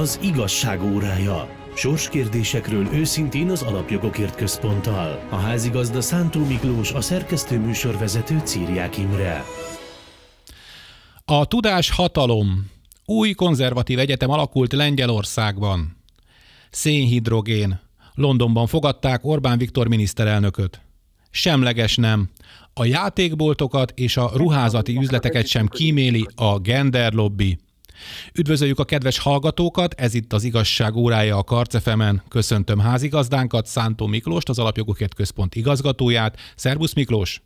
Az igazság órája. Sorskérdésekről őszintén az Alapjogokért Központtal. A házigazda Szántó Miklós, a szerkesztő műsorvezető Círiák Imre. A tudás hatalom. Új konzervatív egyetem alakult Lengyelországban. Szénhidrogén. Londonban fogadták Orbán Viktor miniszterelnököt. Semleges nem. A játékboltokat és a ruházati üzleteket sem kíméli a gender lobby. Üdvözöljük a kedves hallgatókat, ez itt az igazság órája a Karcefemen. Köszöntöm házigazdánkat, Szántó Miklóst, az Alapjogokért Központ igazgatóját. Szervusz Miklós!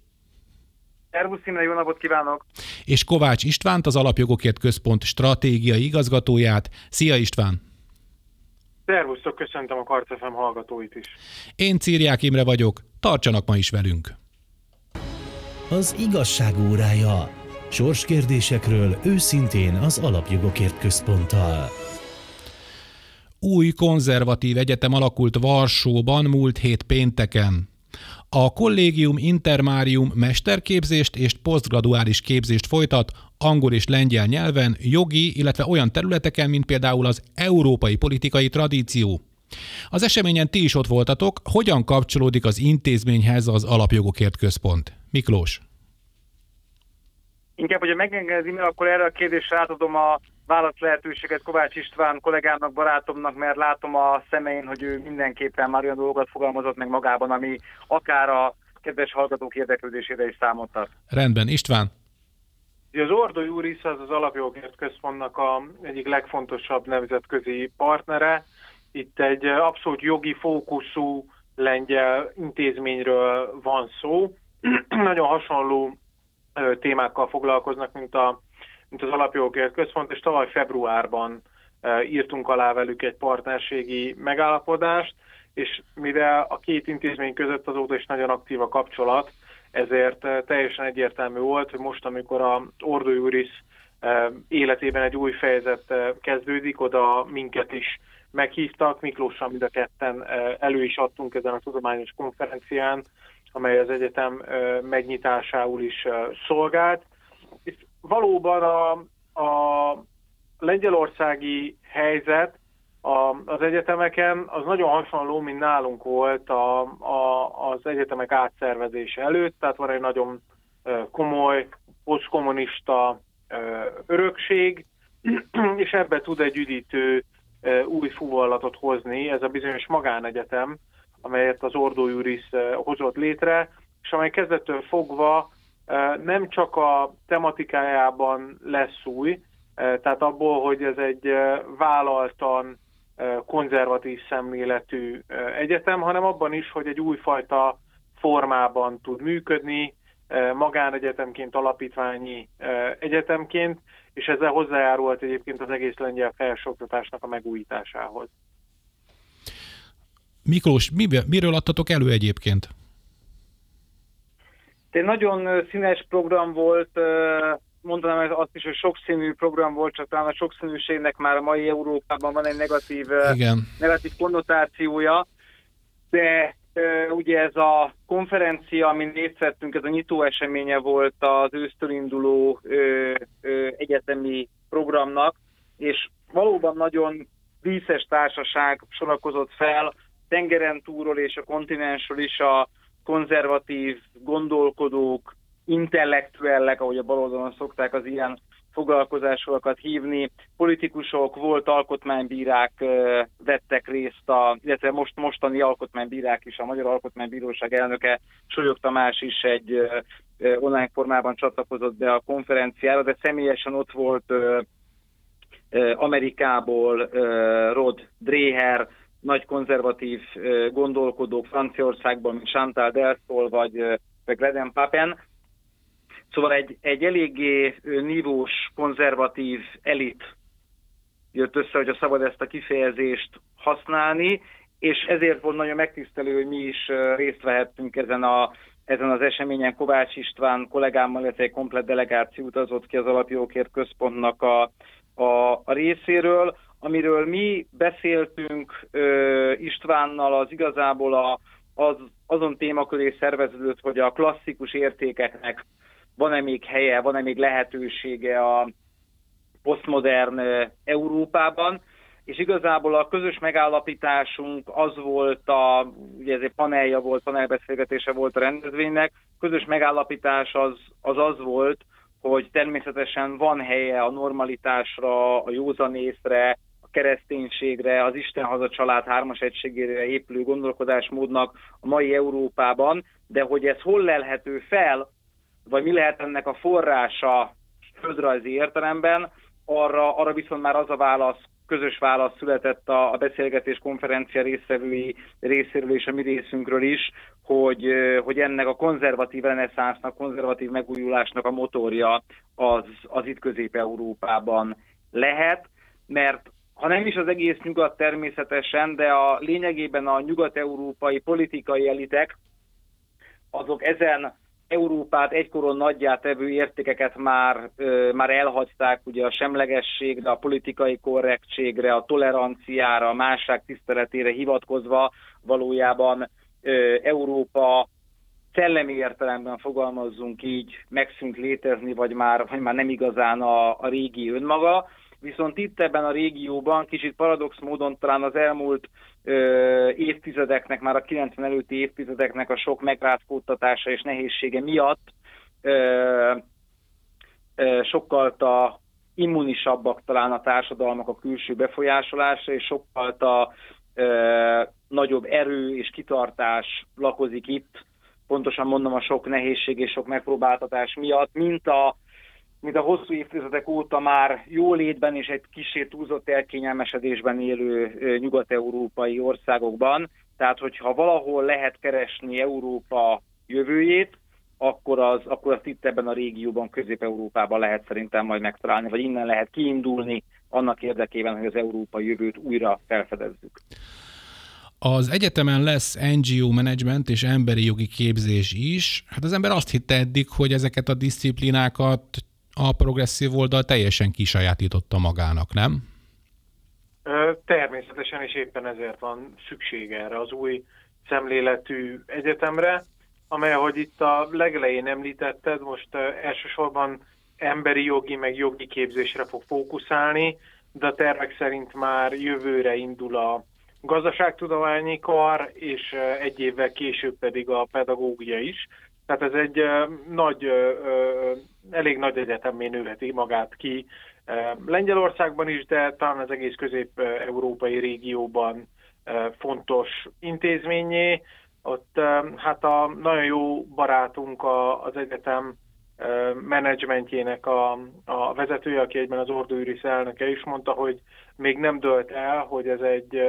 Szervusz Imre, jó napot kívánok! És Kovács Istvánt, az Alapjogokért Központ stratégiai igazgatóját. Szia István! Szervusztok, köszöntöm a Karcefem hallgatóit is. Én Círiák Imre vagyok, tartsanak ma is velünk! Az igazság órája. Sorskérdésekről őszintén az Alapjogokért Központtal. Új konzervatív egyetem alakult Varsóban múlt hét pénteken. A Collegium Intermarium mesterképzést és posztgraduális képzést folytat angol és lengyel nyelven, jogi, illetve olyan területeken, mint például az európai politikai tradíció. Az eseményen ti is ott voltatok, hogyan kapcsolódik az intézményhez az Alapjogokért Központ? Miklós. Inkább, hogyha megengedi, akkor erre a kérdésre átadom a válasz lehetőséget Kovács István kollégámnak, barátomnak, mert látom a szemein, hogy ő mindenképpen már olyan dolgokat fogalmazott meg magában, ami akár a kedves hallgatók érdeklődésére is számot. Rendben, István. Az Ordo Juris az az Alapjogért Központnak a egyik legfontosabb nemzetközi partnere. Itt egy abszolút jogi fókuszú lengyel intézményről van szó. Nagyon hasonló témákkal foglalkoznak, mint, a, mint az Alapjogokért Központ, és tavaly februárban írtunk alá velük egy partnerségi megállapodást, és mivel a két intézmény között azóta is nagyon aktív a kapcsolat, ezért teljesen egyértelmű volt, hogy most, amikor a Ordo Juris életében egy új fejezet kezdődik, oda minket is meghívtak, Miklóssal mind a ketten elő is adtunk ezen a tudományos konferencián, amely az egyetem megnyitásául is szolgált. És valóban a, a lengyelországi helyzet a, az egyetemeken az nagyon hasonló, mint nálunk volt a, a, az egyetemek átszervezése előtt, tehát van egy nagyon komoly posztkommunista örökség, és ebbe tud egy üdítő új fúvallatot hozni, ez a bizonyos magánegyetem, amelyet az Ordo Juris hozott létre, és amely kezdettől fogva nem csak a tematikájában lesz új, tehát abból, hogy ez egy vállaltan konzervatív szemléletű egyetem, hanem abban is, hogy egy újfajta formában tud működni, magánegyetemként, alapítványi egyetemként, és ezzel hozzájárult egyébként az egész lengyel felsőoktatásnak a megújításához. Miklós, miről adtatok elő egyébként? Egy nagyon színes program volt, mondanám azt is, hogy sokszínű program volt, csak talán a sokszínűségnek már a mai Európában van egy negatív, Igen. negatív konnotációja, de ugye ez a konferencia, amin részt vettünk, ez a nyitó eseménye volt az ősztől induló ö, ö, egyetemi programnak, és valóban nagyon díszes társaság sorakozott fel, tengeren túlról és a kontinensről is a konzervatív gondolkodók, intellektuellek, ahogy a baloldalon szokták az ilyen foglalkozásokat hívni. Politikusok, volt alkotmánybírák vettek részt, a, illetve most mostani alkotmánybírák is, a Magyar Alkotmánybíróság elnöke Solyog Tamás is egy online formában csatlakozott be a konferenciára, de személyesen ott volt Amerikából Rod Dreher, nagy konzervatív gondolkodók Franciaországban, mint Chantal Delsol vagy, vagy Greden Papen. Szóval egy, egy eléggé nívós, konzervatív elit jött össze, hogy a szabad ezt a kifejezést használni, és ezért volt nagyon megtisztelő, hogy mi is részt vehettünk ezen, a, ezen az eseményen. Kovács István kollégámmal, illetve egy komplet delegáció utazott ki az Alapjókért Központnak a, a, a részéről. Amiről mi beszéltünk ö, Istvánnal, az igazából a, az, azon témaköré szerveződött, hogy a klasszikus értékeknek van-e még helye, van-e még lehetősége a posztmodern Európában. és igazából a közös megállapításunk az volt, a, ugye ez egy panelja volt, panelbeszélgetése volt a rendezvénynek, közös megállapítás az az, az volt, hogy természetesen van helye a normalitásra, a józanészre, kereszténységre, az Isten haza család hármas egységére épülő gondolkodásmódnak a mai Európában, de hogy ez hol lelhető fel, vagy mi lehet ennek a forrása földrajzi értelemben, arra, arra viszont már az a válasz, közös válasz született a, a beszélgetés konferencia résztvevői részéről és a mi részünkről is, hogy, hogy ennek a konzervatív reneszánsznak, konzervatív megújulásnak a motorja az, az itt Közép-Európában lehet, mert ha nem is az egész nyugat természetesen, de a lényegében a nyugat-európai politikai elitek, azok ezen Európát egykoron nagyját tevő értékeket már, ö, már elhagyták, ugye a semlegességre, a politikai korrektségre, a toleranciára, a másság tiszteletére hivatkozva valójában ö, Európa szellemi értelemben fogalmazzunk így, megszűnt létezni, vagy már, vagy már nem igazán a, a régi önmaga. Viszont itt ebben a régióban kicsit paradox módon talán az elmúlt ö, évtizedeknek, már a 90 előtti évtizedeknek a sok megrázkódtatása és nehézsége miatt ö, ö, sokkal a immunisabbak talán a társadalmak a külső befolyásolásra, és sokkal a ö, nagyobb erő és kitartás lakozik itt, pontosan mondom a sok nehézség és sok megpróbáltatás miatt, mint a mint a hosszú évtizedek óta már jólétben és egy kicsit túlzott elkényelmesedésben élő nyugat-európai országokban. Tehát, hogyha valahol lehet keresni Európa jövőjét, akkor az, akkor azt itt ebben a régióban, Közép-Európában lehet szerintem majd megtalálni, vagy innen lehet kiindulni annak érdekében, hogy az európai jövőt újra felfedezzük. Az egyetemen lesz NGO management és emberi jogi képzés is. Hát az ember azt hitte eddig, hogy ezeket a disziplinákat a progresszív oldal teljesen kisajátította magának, nem? Természetesen, és éppen ezért van szükség erre az új szemléletű egyetemre, amely, ahogy itt a legelején említetted, most elsősorban emberi jogi, meg jogi képzésre fog fókuszálni, de a tervek szerint már jövőre indul a gazdaságtudományi kar, és egy évvel később pedig a pedagógia is. Tehát ez egy nagy, elég nagy egyetemé nőheti magát ki Lengyelországban is, de talán az egész közép-európai régióban fontos intézményé. Ott hát a nagyon jó barátunk az egyetem menedzsmentjének a, a vezetője, aki egyben az Ordo Iris elnöke is mondta, hogy még nem dölt el, hogy ez egy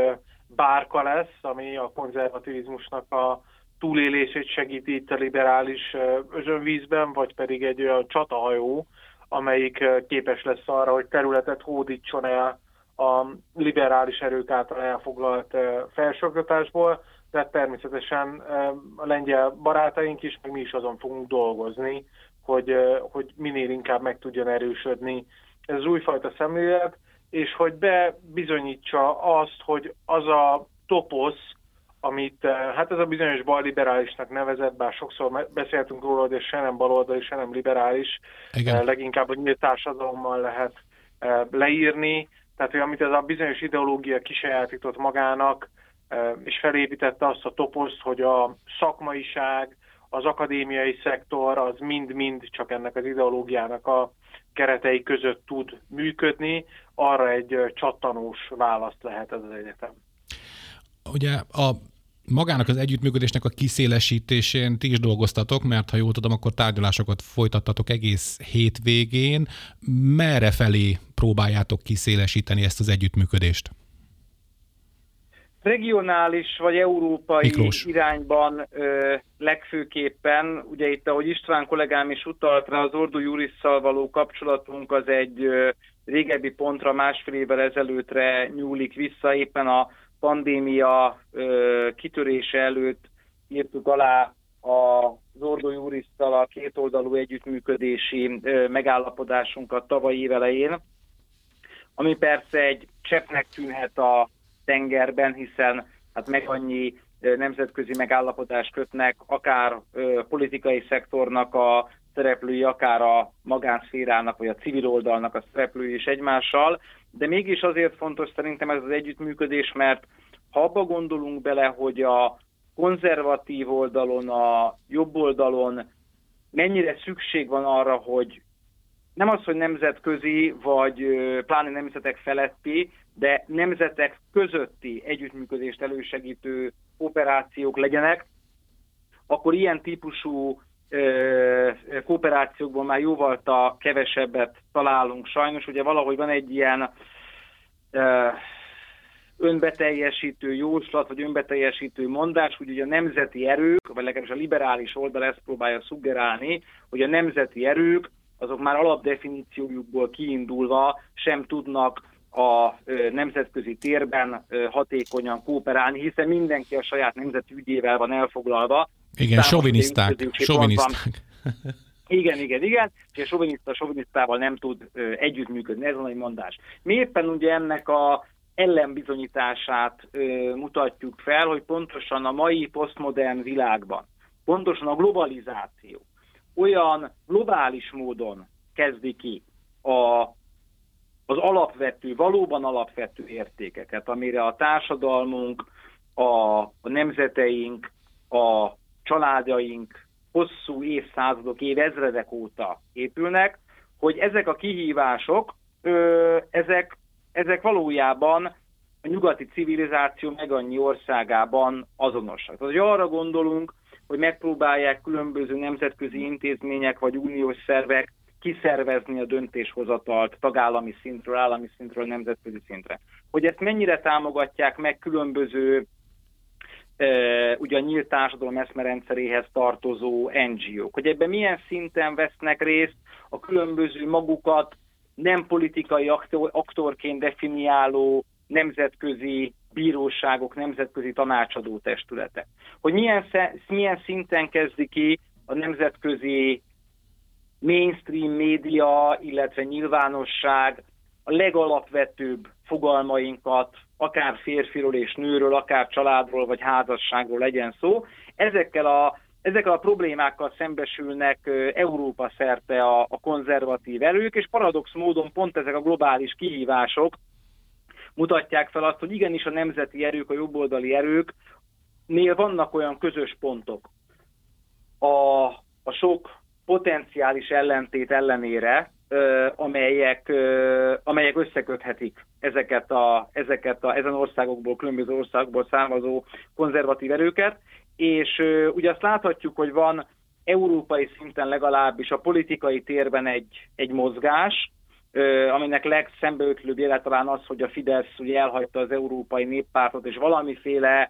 bárka lesz, ami a konzervativizmusnak a túlélését segíti itt a liberális özönvízben, vagy pedig egy olyan csatahajó, amelyik képes lesz arra, hogy területet hódítson el a liberális erők által elfoglalt felsőoktatásból, de természetesen a lengyel barátaink is, meg mi is azon fogunk dolgozni, hogy, hogy minél inkább meg tudjon erősödni ez az újfajta szemlélet, és hogy bebizonyítsa azt, hogy az a toposz, amit hát ez a bizonyos balliberálisnak nevezett, bár sokszor beszéltünk róla, hogy se nem baloldali, se nem liberális, Igen. leginkább a nyílt társadalommal lehet leírni, tehát hogy amit ez a bizonyos ideológia kisajátított magának, és felépítette azt a toposzt, hogy a szakmaiság, az akadémiai szektor az mind-mind csak ennek az ideológiának a keretei között tud működni, arra egy csattanós választ lehet ez az egyetem. Ugye a magának az együttműködésnek a kiszélesítésén ti is dolgoztatok, mert ha jól tudom, akkor tárgyalásokat folytattatok egész hétvégén. Merre felé próbáljátok kiszélesíteni ezt az együttműködést? Regionális vagy európai Miklós. irányban ö, legfőképpen, ugye itt, ahogy István kollégám is utalt rá, az Ordu Jurisszal való kapcsolatunk az egy ö, régebbi pontra másfél évvel ezelőttre nyúlik vissza, éppen a pandémia kitörése előtt írtuk alá az Ordo Jurisztal a kétoldalú együttműködési megállapodásunkat tavaly évelején, ami persze egy cseppnek tűnhet a tengerben, hiszen hát meg annyi nemzetközi megállapodást kötnek, akár politikai szektornak a szereplői, akár a magánszférának, vagy a civil oldalnak a szereplői is egymással, de mégis azért fontos szerintem ez az együttműködés, mert ha abba gondolunk bele, hogy a konzervatív oldalon, a jobb oldalon mennyire szükség van arra, hogy nem az, hogy nemzetközi, vagy pláne nemzetek feletti, de nemzetek közötti együttműködést elősegítő operációk legyenek, akkor ilyen típusú kooperációkban már jóval kevesebbet találunk. Sajnos ugye valahogy van egy ilyen önbeteljesítő jóslat, vagy önbeteljesítő mondás, hogy ugye a nemzeti erők, vagy legalábbis a liberális oldal ezt próbálja szuggerálni, hogy a nemzeti erők azok már alapdefiníciójukból kiindulva sem tudnak a nemzetközi térben hatékonyan kooperálni, hiszen mindenki a saját nemzeti ügyével van elfoglalva. Igen, soviniszták. soviniszták. Igen, igen, igen, és a soviniszta sovinisztával nem tud együttműködni, ez a nagy mondás. Mi éppen ugye ennek a ellenbizonyítását ö, mutatjuk fel, hogy pontosan a mai posztmodern világban, pontosan a globalizáció olyan globális módon kezdi ki a, az alapvető, valóban alapvető értékeket, amire a társadalmunk, a, a nemzeteink, a családjaink hosszú évszázadok, évezredek óta épülnek, hogy ezek a kihívások, ö, ezek ezek valójában a nyugati civilizáció meg annyi országában azonosak. Tehát, hogy arra gondolunk, hogy megpróbálják különböző nemzetközi intézmények vagy uniós szervek kiszervezni a döntéshozatalt tagállami szintről, állami szintről, nemzetközi szintre. Hogy ezt mennyire támogatják meg különböző ugye a nyílt társadalom eszmerendszeréhez tartozó NGO-k, hogy ebben milyen szinten vesznek részt a különböző magukat nem politikai aktor, aktorként definiáló nemzetközi bíróságok, nemzetközi tanácsadó testületek. Hogy milyen, milyen szinten kezdi ki a nemzetközi mainstream média, illetve nyilvánosság a legalapvetőbb fogalmainkat, akár férfiról és nőről, akár családról vagy házasságról legyen szó, ezekkel a ezekkel a problémákkal szembesülnek Európa szerte a, a konzervatív erők, és paradox módon pont ezek a globális kihívások mutatják fel azt, hogy igenis a nemzeti erők, a jobboldali erők nél vannak olyan közös pontok. A, a sok potenciális ellentét ellenére, amelyek, amelyek összeköthetik ezeket a, ezeket a, ezen országokból, különböző országokból származó konzervatív erőket, és ugye azt láthatjuk, hogy van európai szinten legalábbis a politikai térben egy, egy mozgás, aminek legszembeötlőbb jele talán az, hogy a Fidesz ugye elhagyta az Európai Néppártot, és valamiféle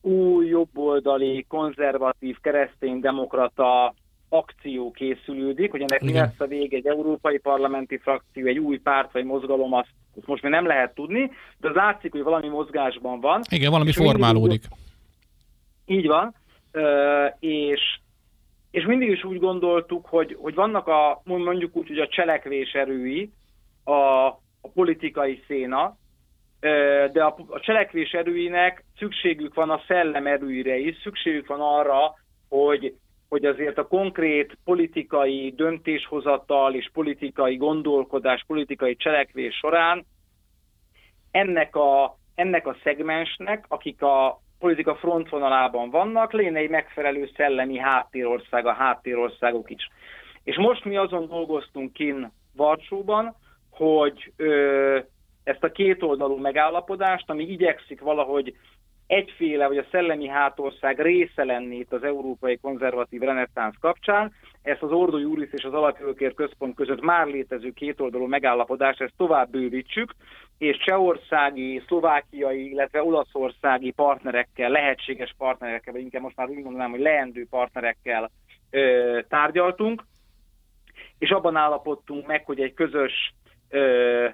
új, jobboldali, konzervatív, kereszténydemokrata akció készülődik, hogy ennek mi lesz a vége, egy európai parlamenti frakció, egy új párt vagy mozgalom, azt, azt most még nem lehet tudni, de az látszik, hogy valami mozgásban van. Igen, valami formálódik. Mindig, így van, és, és mindig is úgy gondoltuk, hogy, hogy vannak a, mondjuk úgy, hogy a cselekvés erői, a, a politikai széna, de a, a cselekvés erőinek szükségük van a szellem erőire is, szükségük van arra, hogy, hogy azért a konkrét politikai döntéshozatal és politikai gondolkodás, politikai cselekvés során ennek a, ennek a szegmensnek, akik a, politika frontvonalában vannak, lenne egy megfelelő szellemi háttérország, a háttérországok is. És most mi azon dolgoztunk kin Varsóban, hogy ö, ezt a kétoldalú megállapodást, ami igyekszik valahogy egyféle, vagy a szellemi hátország része lenni itt az európai konzervatív reneszánsz kapcsán. Ezt az Ordo Juris és az Alapjogokért Központ között már létező kétoldalú megállapodást, ezt tovább bővítsük, és csehországi, szlovákiai, illetve olaszországi partnerekkel, lehetséges partnerekkel, vagy inkább most már úgy mondanám, hogy leendő partnerekkel ö, tárgyaltunk, és abban állapodtunk meg, hogy egy közös ö,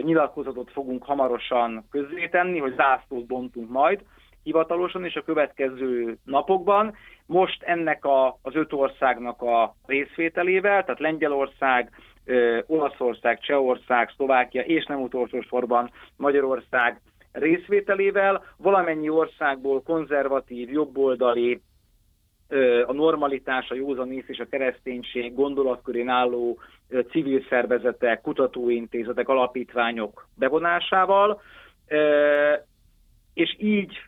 nyilatkozatot fogunk hamarosan közzétenni, hogy zászlót bontunk majd hivatalosan, és a következő napokban. Most ennek a, az öt országnak a részvételével, tehát Lengyelország, ö, Olaszország, Csehország, Szlovákia, és nem utolsó sorban Magyarország részvételével, valamennyi országból konzervatív, jobboldali, a normalitás, a józanész és a kereszténység gondolatkörén álló civil szervezetek, kutatóintézetek, alapítványok bevonásával, és így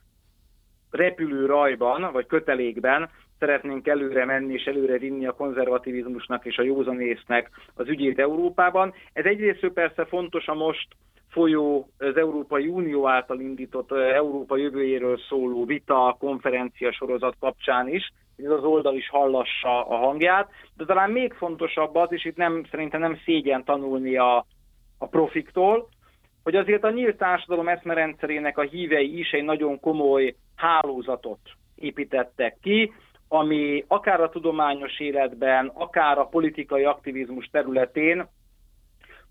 repülő rajban, vagy kötelékben szeretnénk előre menni és előre vinni a konzervativizmusnak és a józanésznek az ügyét Európában. Ez egyrészt persze fontos a most folyó az Európai Unió által indított Európa jövőjéről szóló vita, konferencia sorozat kapcsán is, hogy ez az oldal is hallassa a hangját, de talán még fontosabb az, és itt nem, szerintem nem szégyen tanulni a, a profiktól, hogy azért a nyílt társadalom eszmerendszerének a hívei is egy nagyon komoly hálózatot építettek ki, ami akár a tudományos életben, akár a politikai aktivizmus területén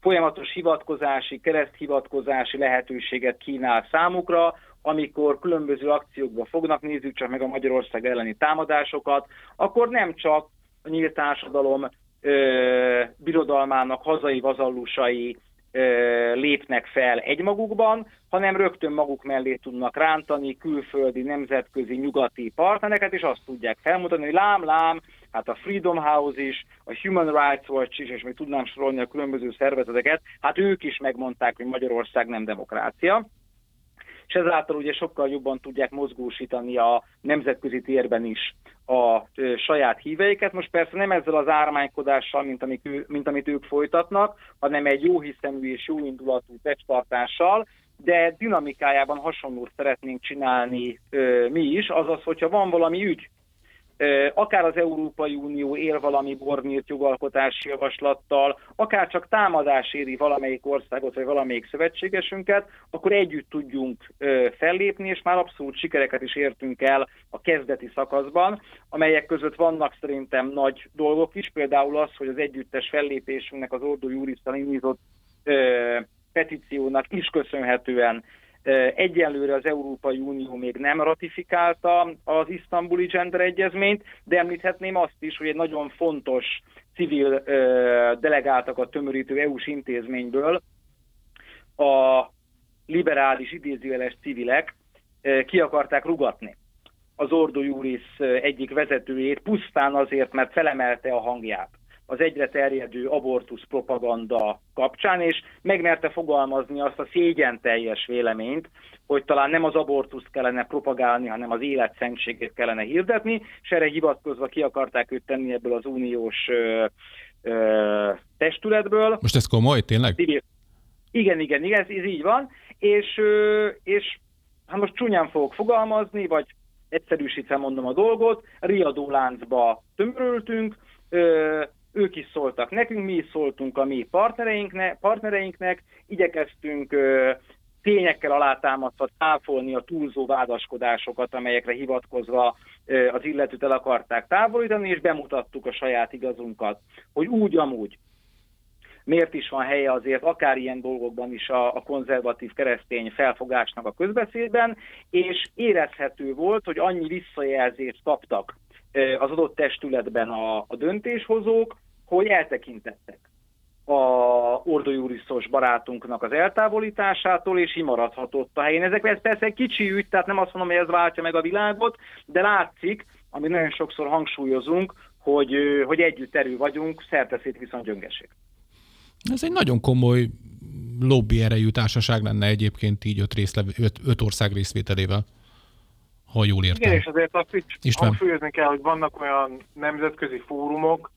folyamatos hivatkozási, kereszthivatkozási lehetőséget kínál számukra, amikor különböző akciókba fognak, nézzük csak meg a Magyarország elleni támadásokat, akkor nem csak a nyílt társadalom ö, birodalmának hazai vazallusai lépnek fel egymagukban, hanem rögtön maguk mellé tudnak rántani külföldi, nemzetközi, nyugati partnereket, és azt tudják felmutatni, hogy lám, lám, hát a Freedom House is, a Human Rights Watch is, és még tudnám sorolni a különböző szervezeteket, hát ők is megmondták, hogy Magyarország nem demokrácia és ezáltal ugye sokkal jobban tudják mozgósítani a nemzetközi térben is a saját híveiket. Most persze nem ezzel az ármánykodással, mint, amik, mint amit ők folytatnak, hanem egy jó hiszemű és jó indulatú testtartással, de dinamikájában hasonlót szeretnénk csinálni ö, mi is, azaz, hogyha van valami ügy, akár az Európai Unió él valami bornírt jogalkotási javaslattal, akár csak támadás éri valamelyik országot vagy valamelyik szövetségesünket, akkor együtt tudjunk fellépni, és már abszolút sikereket is értünk el a kezdeti szakaszban, amelyek között vannak szerintem nagy dolgok is, például az, hogy az együttes fellépésünknek az Ordó Jurisztal indított petíciónak is köszönhetően Egyelőre az Európai Unió még nem ratifikálta az isztambuli gender egyezményt, de említhetném azt is, hogy egy nagyon fontos civil delegáltakat tömörítő EU-s intézményből a liberális idézőjeles civilek ki akarták rugatni. Az Ordo Juris egyik vezetőjét pusztán azért, mert felemelte a hangját az egyre terjedő abortusz propaganda kapcsán, és megmerte fogalmazni azt a szégyen teljes véleményt, hogy talán nem az abortuszt kellene propagálni, hanem az élet szentségét kellene hirdetni, és erre hivatkozva ki akarták őt tenni ebből az uniós ö, ö, testületből. Most ez komoly, tényleg? Igen, igen, igen, ez, ez így van, és, ö, és hát most csúnyán fogok fogalmazni, vagy egyszerűsítve mondom a dolgot, riadóláncba tömörültünk, ö, ők is szóltak nekünk, mi is szóltunk a mi partnereinknek, partnereinknek igyekeztünk ö, tényekkel alátámasztva táfolni a túlzó vádaskodásokat, amelyekre hivatkozva ö, az illetőt el akarták távolítani, és bemutattuk a saját igazunkat, hogy úgy amúgy miért is van helye azért akár ilyen dolgokban is a, a konzervatív keresztény felfogásnak a közbeszédben, és érezhető volt, hogy annyi visszajelzést kaptak az adott testületben a, a döntéshozók, hogy eltekintettek a Ordo Juriszos barátunknak az eltávolításától, és imaradhatott a helyén. Ezek ez persze egy kicsi ügy, tehát nem azt mondom, hogy ez váltja meg a világot, de látszik, amit nagyon sokszor hangsúlyozunk, hogy, hogy együtt erő vagyunk, szerteszét viszont gyöngeség. Ez egy nagyon komoly lobby erejű társaság lenne egyébként így öt, részle, öt, öt ország részvételével, ha jól értem. Igen, és azért azt is hangsúlyozni kell, hogy vannak olyan nemzetközi fórumok,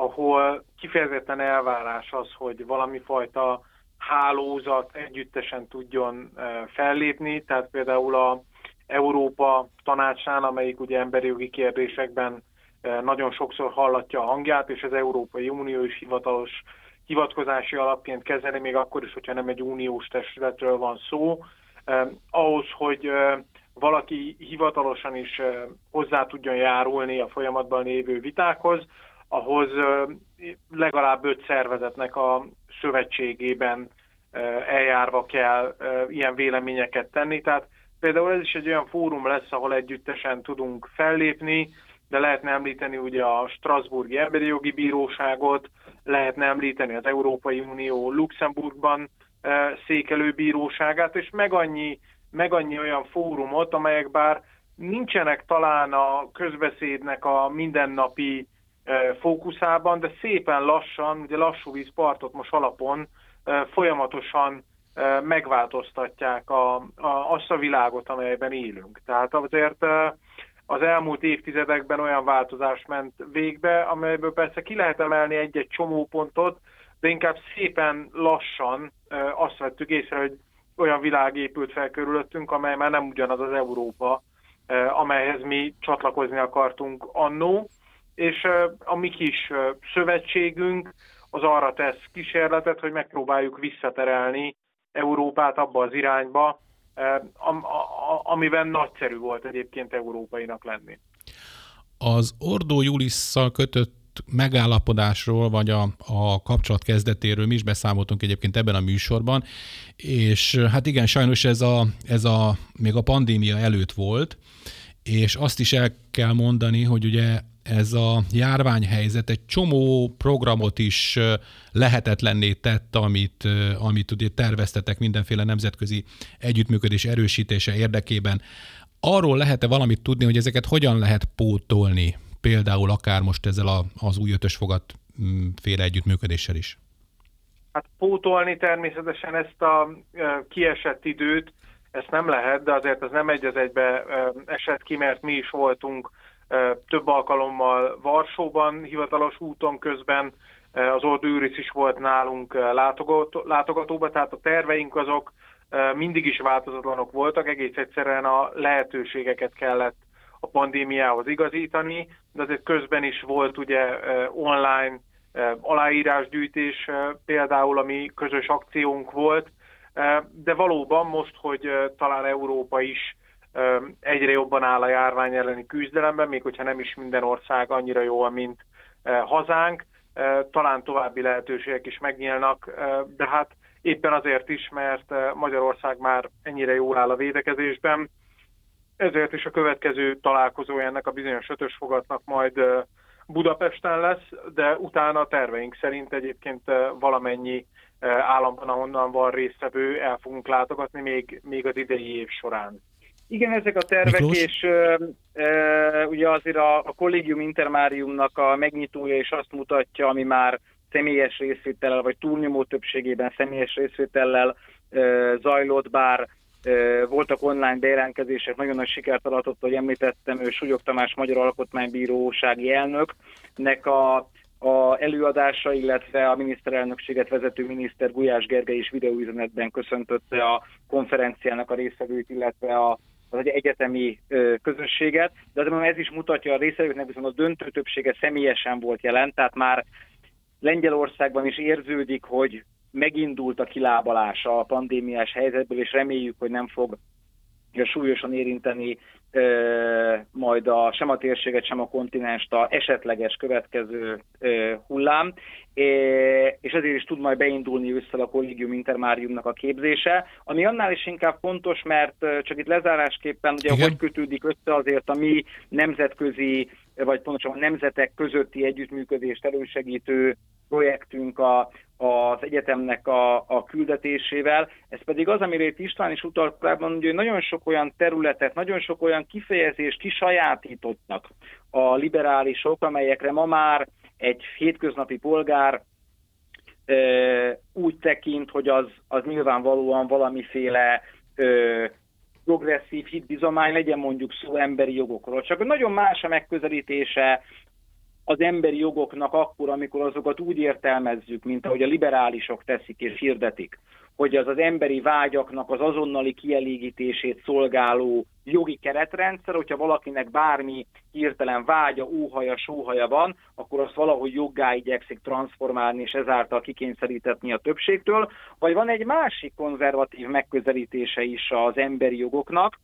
ahol kifejezetten elvárás az, hogy valami fajta hálózat együttesen tudjon fellépni, tehát például a Európa tanácsán, amelyik ugye emberi jogi kérdésekben nagyon sokszor hallatja a hangját, és az Európai Unió is hivatalos hivatkozási alapként kezeli, még akkor is, hogyha nem egy uniós testületről van szó. ahhoz, hogy valaki hivatalosan is hozzá tudjon járulni a folyamatban lévő vitákhoz, ahhoz legalább öt szervezetnek a szövetségében eljárva kell ilyen véleményeket tenni. Tehát például ez is egy olyan fórum lesz, ahol együttesen tudunk fellépni, de lehetne említeni ugye a Strasburgi Emberi Jogi Bíróságot, lehetne említeni az Európai Unió Luxemburgban székelő bíróságát, és meg annyi, meg annyi olyan fórumot, amelyek bár nincsenek talán a közbeszédnek a mindennapi fókuszában, de szépen lassan, ugye lassú vízpartot most alapon folyamatosan megváltoztatják a, a, azt a világot, amelyben élünk. Tehát azért az elmúlt évtizedekben olyan változás ment végbe, amelyből persze ki lehet emelni egy-egy csomópontot, de inkább szépen lassan azt vettük észre, hogy olyan világ épült fel körülöttünk, amely már nem ugyanaz az Európa, amelyhez mi csatlakozni akartunk annó, és a mi kis szövetségünk az arra tesz kísérletet, hogy megpróbáljuk visszaterelni Európát abba az irányba, amiben nagyszerű volt egyébként európainak lenni. Az Ordó Julisszal kötött megállapodásról, vagy a, a kapcsolat kezdetéről mi is beszámoltunk egyébként ebben a műsorban, és hát igen, sajnos ez a, ez a még a pandémia előtt volt, és azt is el kell mondani, hogy ugye ez a járványhelyzet egy csomó programot is lehetetlenné tett, amit, amit ugye terveztetek mindenféle nemzetközi együttműködés erősítése érdekében. Arról lehet-e valamit tudni, hogy ezeket hogyan lehet pótolni, például akár most ezzel a, az új ötös fogat mm, féle együttműködéssel is? Hát pótolni természetesen ezt a kiesett időt, ezt nem lehet, de azért ez nem egy az egybe esett ki, mert mi is voltunk több alkalommal Varsóban, hivatalos úton közben, az Ordőris is volt nálunk látogató, látogatóba, tehát a terveink azok mindig is változatlanok voltak, egész egyszerűen a lehetőségeket kellett a pandémiához igazítani, de azért közben is volt ugye online aláírásgyűjtés például, ami közös akciónk volt, de valóban most, hogy talán Európa is egyre jobban áll a járvány elleni küzdelemben, még hogyha nem is minden ország annyira jól, mint hazánk, talán további lehetőségek is megnyílnak, de hát éppen azért is, mert Magyarország már ennyire jól áll a védekezésben, ezért is a következő találkozója ennek a bizonyos ötös fogatnak majd Budapesten lesz, de utána a terveink szerint egyébként valamennyi államban, ahonnan van résztvevő, el fogunk látogatni még, még az idei év során. Igen, ezek a tervek, Miklós? és e, e, ugye azért a, a Collegium Intermariumnak a megnyitója is azt mutatja, ami már személyes részvétellel, vagy túlnyomó többségében személyes részvétellel e, zajlott, bár e, voltak online bejelentkezések, nagyon nagy sikert aratott, hogy említettem, ő Súlyog Tamás Magyar Alkotmánybírósági elnöknek a, a előadása, illetve a miniszterelnökséget vezető miniszter Gulyás Gergely is videóüzenetben köszöntötte a konferenciának a részvevőit, illetve a az egy egyetemi közösséget, de azért ez is mutatja a részvevőknek, viszont a döntő többsége személyesen volt jelen, tehát már Lengyelországban is érződik, hogy megindult a kilábalás a pandémiás helyzetből, és reméljük, hogy nem fog súlyosan érinteni majd a, sem a térséget, sem a kontinenst a esetleges következő hullám, és ezért is tud majd beindulni össze a Collegium Intermariumnak a képzése, ami annál is inkább fontos, mert csak itt lezárásképpen ugye Igen. hogy kötődik össze azért a mi nemzetközi, vagy pontosan a nemzetek közötti együttműködést elősegítő projektünk a, az egyetemnek a, a küldetésével. Ez pedig az, amire itt István is utalt korábban, hogy nagyon sok olyan területet, nagyon sok olyan kifejezést kisajátítottak a liberálisok, amelyekre ma már egy hétköznapi polgár e, úgy tekint, hogy az, az nyilvánvalóan valamiféle e, progresszív hitbizomány, legyen mondjuk szó emberi jogokról. Csak nagyon más a megközelítése az emberi jogoknak akkor, amikor azokat úgy értelmezzük, mint ahogy a liberálisok teszik és hirdetik, hogy az az emberi vágyaknak az azonnali kielégítését szolgáló jogi keretrendszer, hogyha valakinek bármi hirtelen vágya, óhaja, sóhaja van, akkor azt valahogy joggá igyekszik transformálni, és ezáltal kikényszerítetni a többségtől. Vagy van egy másik konzervatív megközelítése is az emberi jogoknak,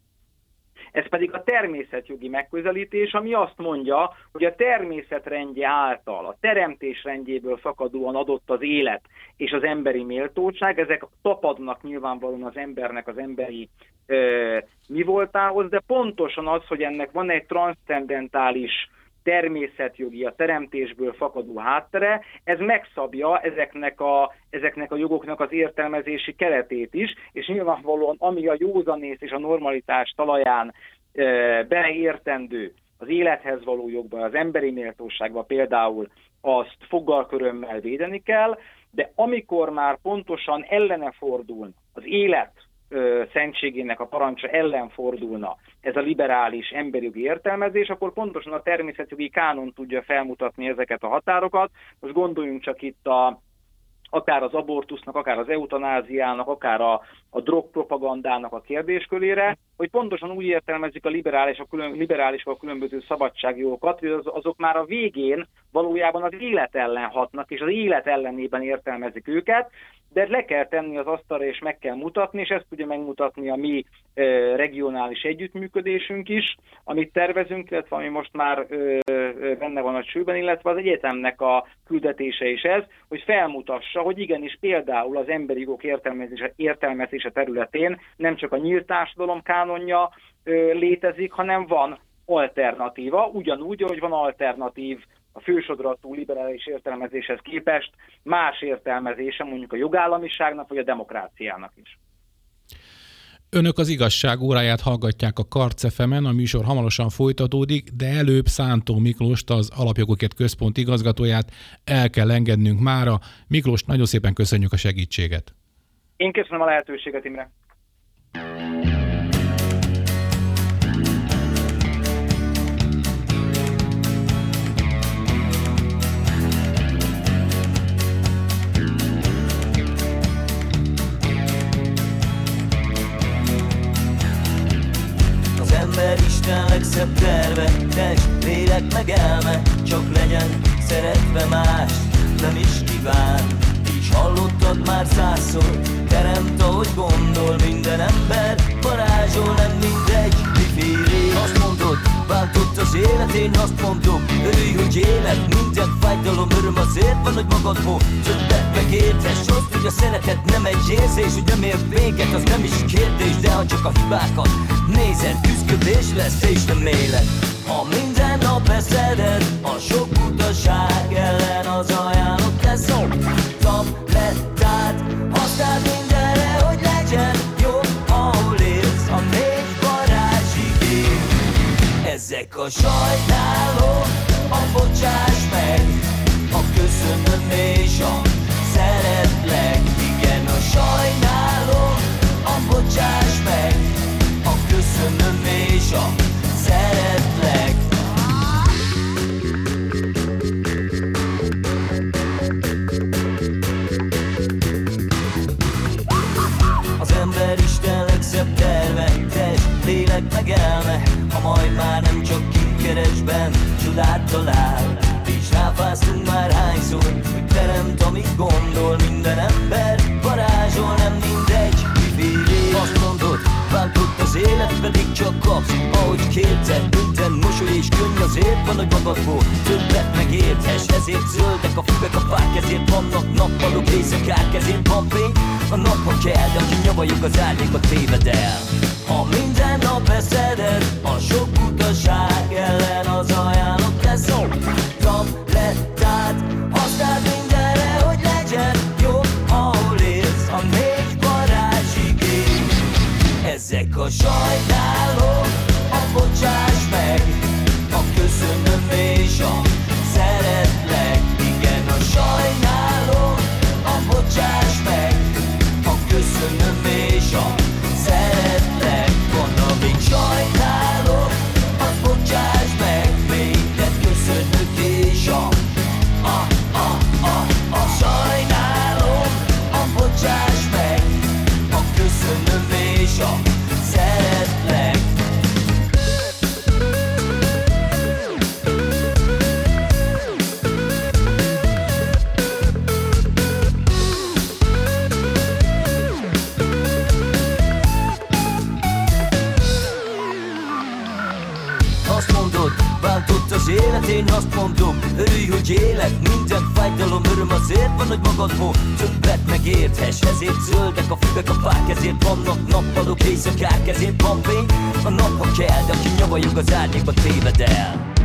ez pedig a természetjogi megközelítés, ami azt mondja, hogy a természetrendje által, a teremtés rendjéből fakadóan adott az élet és az emberi méltóság, ezek tapadnak nyilvánvalóan az embernek az emberi ö, mi voltához, de pontosan az, hogy ennek van egy transzcendentális természetjogi, a teremtésből fakadó háttere, ez megszabja ezeknek a, ezeknek a jogoknak az értelmezési keretét is, és nyilvánvalóan ami a józanész és a normalitás talaján e, beleértendő, az élethez való jogban, az emberi méltóságban például azt foggal körömmel védeni kell, de amikor már pontosan ellene fordul az élet ö, szentségének a parancsa ellen fordulna ez a liberális emberjogi értelmezés, akkor pontosan a természetjogi kánon tudja felmutatni ezeket a határokat. Most gondoljunk csak itt a akár az abortusznak, akár az eutanáziának, akár a, a drogpropagandának a kérdéskörére, hogy pontosan úgy értelmezik a liberális, a külön, liberális a különböző szabadságjogokat, hogy az, azok már a végén valójában az élet ellen hatnak, és az élet ellenében értelmezik őket, de le kell tenni az asztalra, és meg kell mutatni, és ezt tudja megmutatni a mi regionális együttműködésünk is, amit tervezünk, illetve ami most már benne van a csőben, illetve az egyetemnek a küldetése is ez, hogy felmutassa, hogy igenis például az emberi jogok értelmezése, értelmezése területén nem csak a nyílt társadalom kánonja létezik, hanem van alternatíva, ugyanúgy, hogy van alternatív a fősodratú liberális értelmezéshez képest más értelmezése mondjuk a jogállamiságnak vagy a demokráciának is. Önök az igazság óráját hallgatják a Karcefemen, a műsor hamarosan folytatódik, de előbb Szántó Miklóst, az Alapjogokért Központ igazgatóját el kell engednünk mára. Miklós, nagyon szépen köszönjük a segítséget. Én köszönöm a lehetőséget, Imre. De ha Magadból többet megérthess Ezért zöldek a füvek, a fák Ezért vannak nappalok, éjszakák Ezért van fény, a nap ha kell De aki nyavajog az árnyékba téved el. Ha minden nap beszeded A sok utaság ellen az ajánlott lesz Tablettát használd mindenre, hogy legyen jó Ahol élsz, a négy varázsigény Ezek a sajnálók, köszönöm magadból többet megérthess Ezért zöldek a füvek, a fák Ezért vannak nappalok, éjszakák Ezért van fény, a nap ha kell De aki nyavajog az árnyékba téved el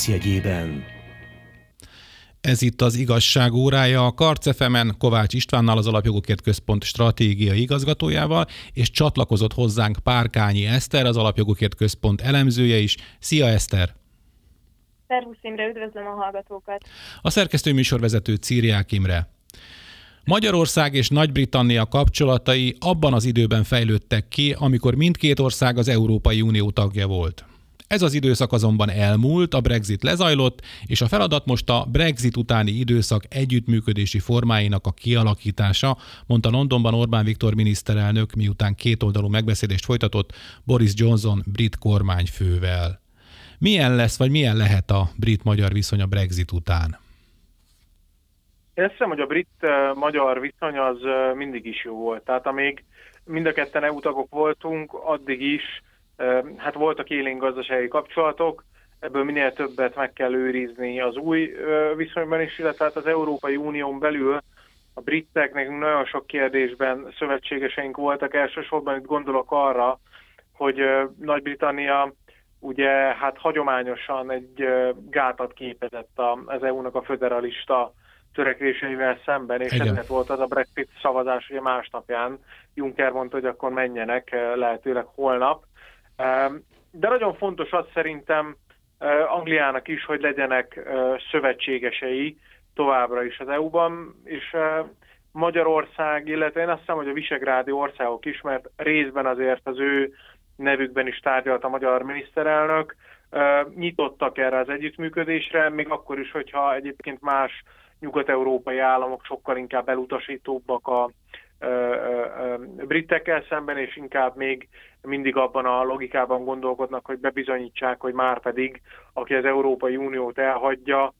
józanész jegyében. Ez itt az igazság órája a Karcefemen Kovács Istvánnal, az Alapjogokért Központ stratégiai igazgatójával, és csatlakozott hozzánk Párkányi Eszter, az Alapjogokért Központ elemzője is. Szia Eszter! Szervusz Imre, üdvözlöm a hallgatókat! A szerkesztő műsorvezető Círiák Imre. Magyarország és Nagy-Britannia kapcsolatai abban az időben fejlődtek ki, amikor mindkét ország az Európai Unió tagja volt. Ez az időszak azonban elmúlt, a Brexit lezajlott, és a feladat most a Brexit utáni időszak együttműködési formáinak a kialakítása, mondta Londonban Orbán Viktor miniszterelnök, miután kétoldalú megbeszélést folytatott Boris Johnson brit kormányfővel. Milyen lesz, vagy milyen lehet a brit-magyar viszony a Brexit után? Én azt hiszem, hogy a brit-magyar viszony az mindig is jó volt. Tehát amíg mind a ketten EU tagok voltunk, addig is hát voltak élénk gazdasági kapcsolatok, ebből minél többet meg kell őrizni az új viszonyban is, illetve hát az Európai Unión belül a briteknek nagyon sok kérdésben szövetségeseink voltak, elsősorban itt gondolok arra, hogy Nagy-Britannia ugye hát hagyományosan egy gátat képezett az EU-nak a föderalista törekvéseivel szemben, és ezért volt az a Brexit szavazás ugye másnapján. Juncker mondta, hogy akkor menjenek lehetőleg holnap. De nagyon fontos az szerintem Angliának is, hogy legyenek szövetségesei továbbra is az EU-ban, és Magyarország, illetve én azt hiszem, hogy a visegrádi országok is, mert részben azért az ő nevükben is tárgyalt a magyar miniszterelnök, nyitottak erre az együttműködésre, még akkor is, hogyha egyébként más nyugat-európai államok sokkal inkább elutasítóbbak a britekkel szemben, és inkább még mindig abban a logikában gondolkodnak, hogy bebizonyítsák, hogy már pedig, aki az Európai Uniót elhagyja,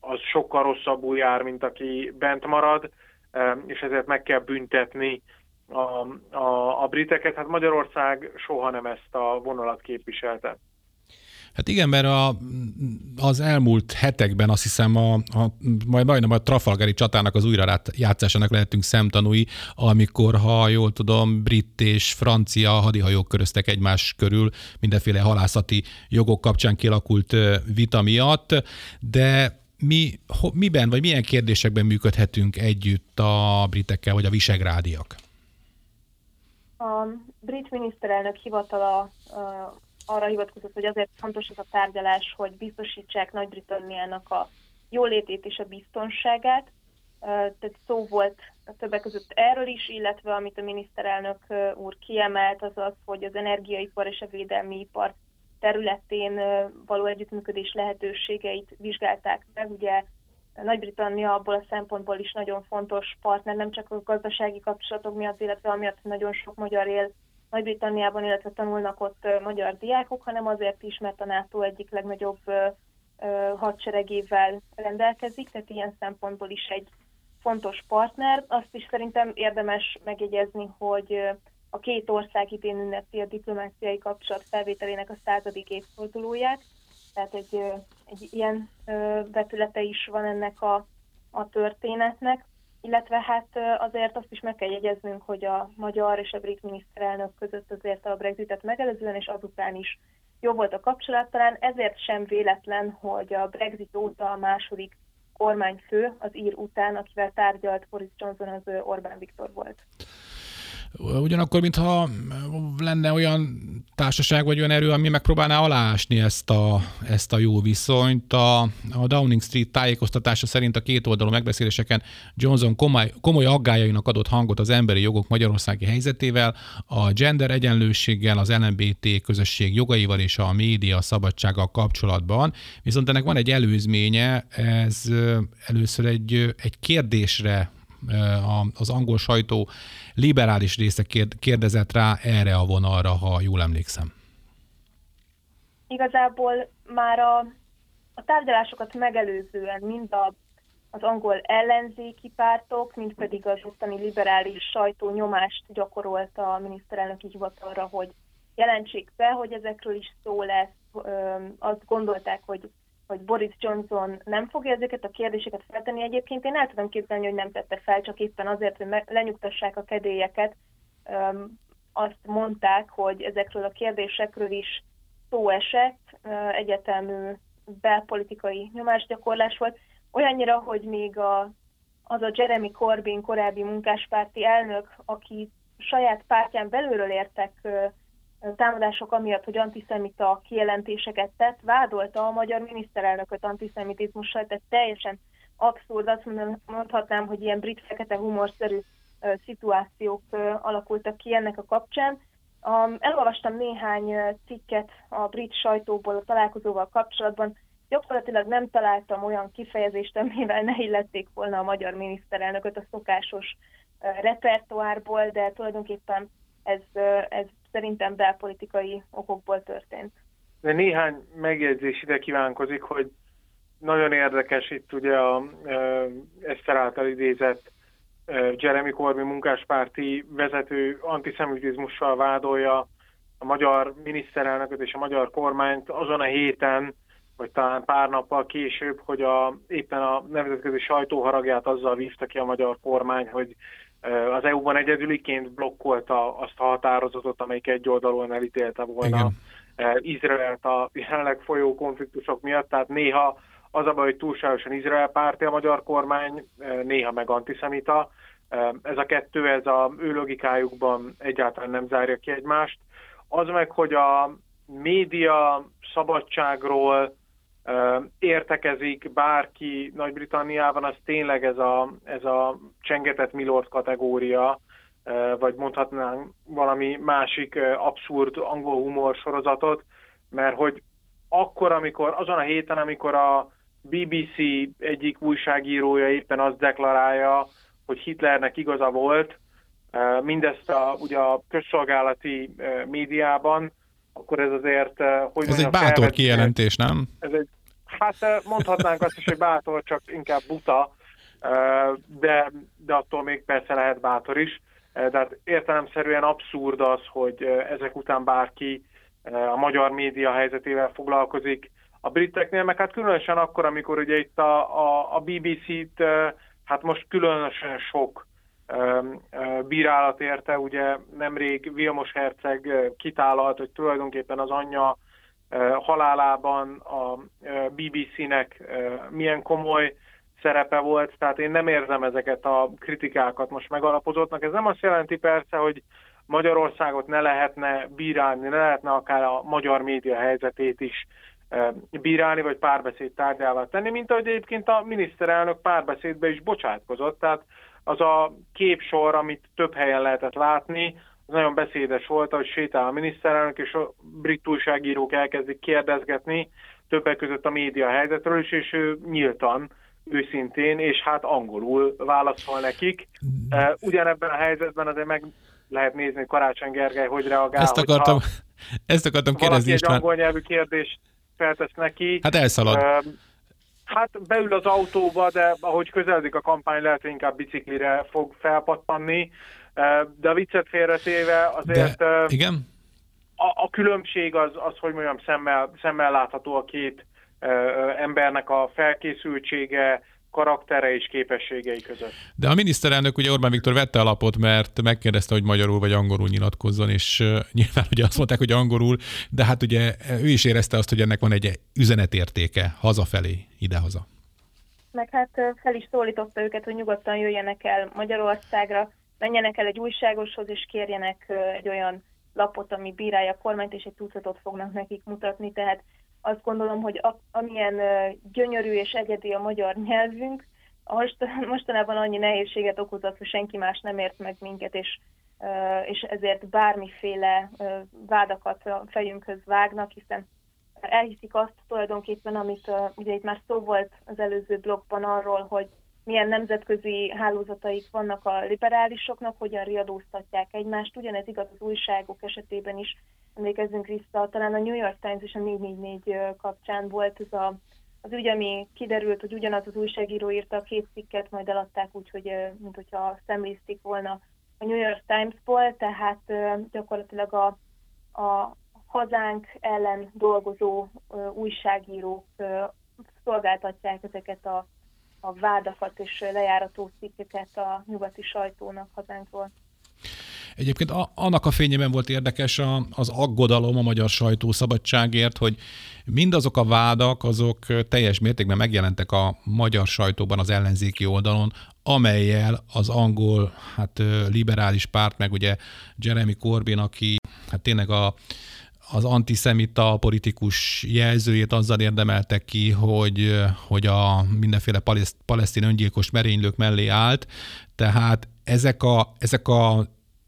az sokkal rosszabbul jár, mint aki bent marad, és ezért meg kell büntetni a, a, a briteket. Hát Magyarország soha nem ezt a vonalat képviselte. Hát igen, mert a, az elmúlt hetekben azt hiszem a, a, majd majdnem a Trafalgari csatának az újra játszásának lehetünk szemtanúi, amikor, ha jól tudom, brit és francia hadihajók köröztek egymás körül mindenféle halászati jogok kapcsán kialakult vita miatt, de mi, ho, miben vagy milyen kérdésekben működhetünk együtt a britekkel vagy a visegrádiak? A brit miniszterelnök hivatala arra hivatkozott, hogy azért fontos ez a tárgyalás, hogy biztosítsák Nagy-Britanniának a jólétét és a biztonságát. Tehát szó volt többek között erről is, illetve amit a miniszterelnök úr kiemelt, az az, hogy az energiaipar és a védelmi ipar területén való együttműködés lehetőségeit vizsgálták meg. Ugye Nagy-Britannia abból a szempontból is nagyon fontos partner, nem csak a gazdasági kapcsolatok miatt, illetve amiatt nagyon sok magyar él nagy-Britanniában, illetve tanulnak ott magyar diákok, hanem azért is, mert a NATO egyik legnagyobb hadseregével rendelkezik, tehát ilyen szempontból is egy fontos partner. Azt is szerintem érdemes megjegyezni, hogy a két ország idén ünnepi a diplomáciai kapcsolat felvételének a századik évfordulóját, tehát egy, egy ilyen vetülete is van ennek a, a történetnek illetve hát azért azt is meg kell jegyeznünk, hogy a magyar és a brit miniszterelnök között azért a Brexitet megelőzően és azután is jó volt a kapcsolat, talán ezért sem véletlen, hogy a Brexit óta a második kormányfő az ír után, akivel tárgyalt Boris Johnson, az Orbán Viktor volt. Ugyanakkor, mintha lenne olyan társaság vagy olyan erő, ami megpróbálná aláásni ezt a, ezt a jó viszonyt. A, a Downing Street tájékoztatása szerint a két oldalú megbeszéléseken Johnson komoly, komoly aggájainak adott hangot az emberi jogok magyarországi helyzetével, a gender egyenlőséggel, az LMBT közösség jogaival és a média szabadsággal kapcsolatban. Viszont ennek van egy előzménye, ez először egy, egy kérdésre az angol sajtó liberális része kérdezett rá erre a vonalra, ha jól emlékszem. Igazából már a, a tárgyalásokat megelőzően mind a, az angol ellenzéki pártok, mind pedig az ottani liberális sajtó nyomást gyakorolt a miniszterelnöki hivatalra, hogy jelentsék be, hogy ezekről is szó lesz. Azt gondolták, hogy hogy Boris Johnson nem fogja ezeket a kérdéseket feltenni. Egyébként én el tudom képzelni, hogy nem tette fel, csak éppen azért, hogy lenyugtassák a kedélyeket. Azt mondták, hogy ezekről a kérdésekről is szó esett, egyetemű belpolitikai nyomásgyakorlás volt, olyannyira, hogy még a, az a Jeremy Corbyn korábbi munkáspárti elnök, aki saját pártján belülről értek támadások amiatt, hogy antiszemita kijelentéseket tett, vádolta a magyar miniszterelnököt antiszemitizmussal, tehát teljesen abszurd, azt mondhatnám, hogy ilyen brit fekete humorszerű szituációk alakultak ki ennek a kapcsán. Elolvastam néhány cikket a brit sajtóból a találkozóval kapcsolatban, gyakorlatilag nem találtam olyan kifejezést, amivel ne illették volna a magyar miniszterelnököt a szokásos repertoárból, de tulajdonképpen ez, ez szerintem belpolitikai okokból történt. De néhány megjegyzés ide kívánkozik, hogy nagyon érdekes itt ugye a Eszter által idézett Jeremy Corbyn munkáspárti vezető antiszemitizmussal vádolja a magyar miniszterelnököt és a magyar kormányt azon a héten, vagy talán pár nappal később, hogy a, éppen a nemzetközi sajtóharagját azzal vívta ki a magyar kormány, hogy az EU-ban egyedüliként blokkolta azt a határozatot, amelyik egy oldalon elítélte volna Igen. Izraelt a jelenleg folyó konfliktusok miatt, tehát néha az a baj, hogy túlságosan Izrael párti a magyar kormány, néha meg antiszemita. Ez a kettő, ez a ő logikájukban egyáltalán nem zárja ki egymást. Az meg, hogy a média szabadságról értekezik bárki Nagy-Britanniában, az tényleg ez a, ez a csengetett Milord kategória, vagy mondhatnánk valami másik abszurd angol humor sorozatot, mert hogy akkor, amikor, azon a héten, amikor a BBC egyik újságírója éppen azt deklarálja, hogy Hitlernek igaza volt, mindezt a, ugye a közszolgálati médiában, akkor ez azért... Hogy ez egy bátor felvet, kijelentés, nem? Ez egy, hát mondhatnánk azt is, hogy bátor, csak inkább buta, de, de attól még persze lehet bátor is. De hát értelemszerűen abszurd az, hogy ezek után bárki a magyar média helyzetével foglalkozik. A briteknél meg hát különösen akkor, amikor ugye itt a, a, a BBC-t hát most különösen sok bírálat érte, ugye nemrég Vilmos Herceg kitálalt, hogy tulajdonképpen az anyja halálában a BBC-nek milyen komoly szerepe volt, tehát én nem érzem ezeket a kritikákat most megalapozottnak. Ez nem azt jelenti persze, hogy Magyarországot ne lehetne bírálni, ne lehetne akár a magyar média helyzetét is bírálni, vagy párbeszéd tárgyává tenni, mint ahogy egyébként a miniszterelnök párbeszédbe is bocsátkozott. Tehát az a képsor, amit több helyen lehetett látni, az nagyon beszédes volt, hogy sétál a miniszterelnök, és a brit újságírók elkezdik kérdezgetni többek között a média helyzetről is, és ő nyíltan, őszintén, és hát angolul válaszol nekik. Ugyanebben a helyzetben azért meg lehet nézni, Karácsony Gergely hogy reagál. Ezt akartam, ezt akartam kérdezni is. egy angol nyelvű kérdést feltesz neki. Hát elszalad. Hát beül az autóba, de ahogy közeledik a kampány, lehet, hogy inkább biciklire fog felpattanni. De a viccet félretéve azért... De, igen? A, a különbség az, az, hogy mondjam, szemmel, szemmel látható a két embernek a felkészültsége, karaktere és képességei között. De a miniszterelnök ugye Orbán Viktor vette alapot, mert megkérdezte, hogy magyarul vagy angolul nyilatkozzon, és nyilván ugye azt mondták, hogy angolul, de hát ugye ő is érezte azt, hogy ennek van egy üzenetértéke hazafelé, idehaza. Meg hát fel is szólította őket, hogy nyugodtan jöjjenek el Magyarországra, menjenek el egy újságoshoz, és kérjenek egy olyan lapot, ami bírálja a kormányt, és egy tucatot fognak nekik mutatni, tehát azt gondolom, hogy a, amilyen gyönyörű és egyedi a magyar nyelvünk, most, mostanában annyi nehézséget okozott, hogy senki más nem ért meg minket, és, és ezért bármiféle vádakat a fejünkhöz vágnak, hiszen elhiszik azt tulajdonképpen, amit ugye itt már szó volt az előző blogban arról, hogy milyen nemzetközi hálózataik vannak a liberálisoknak, hogyan riadóztatják egymást. Ugyanez igaz az újságok esetében is, emlékezzünk vissza, talán a New York Times és a 444 kapcsán volt ez a, az ügy, ami kiderült, hogy ugyanaz az újságíró írta a két cikket, majd eladták úgy, hogy mint hogyha szemlézték volna a New York Times-ból, tehát gyakorlatilag a, a hazánk ellen dolgozó újságírók szolgáltatják ezeket a, a vádakat és lejárató cikkeket a nyugati sajtónak hazánkról. Egyébként a, annak a fényében volt érdekes a, az aggodalom a magyar sajtószabadságért, hogy mindazok a vádak, azok teljes mértékben megjelentek a magyar sajtóban az ellenzéki oldalon, amelyel az angol hát, liberális párt, meg ugye Jeremy Corbyn, aki hát tényleg a, az antiszemita politikus jelzőjét azzal érdemeltek ki, hogy, hogy a mindenféle paleszt, palesztin öngyilkos merénylők mellé állt, tehát ezek a, ezek a